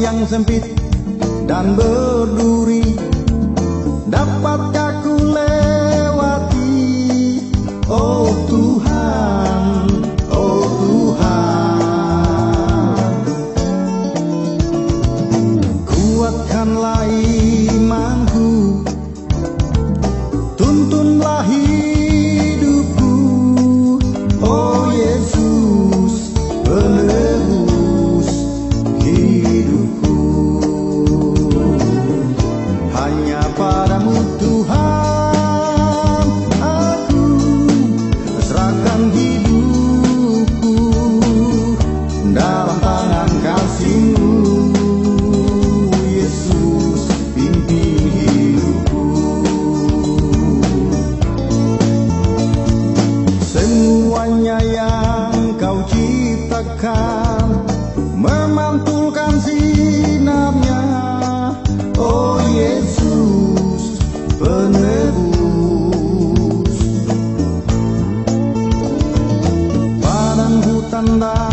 yang sempit dan berduri Dapatkah ku lewati? Oh Tuhan, oh Tuhan. Kuatkanlah ini memantulkan sinarnya. Oh Yesus penebus Padang hutan dan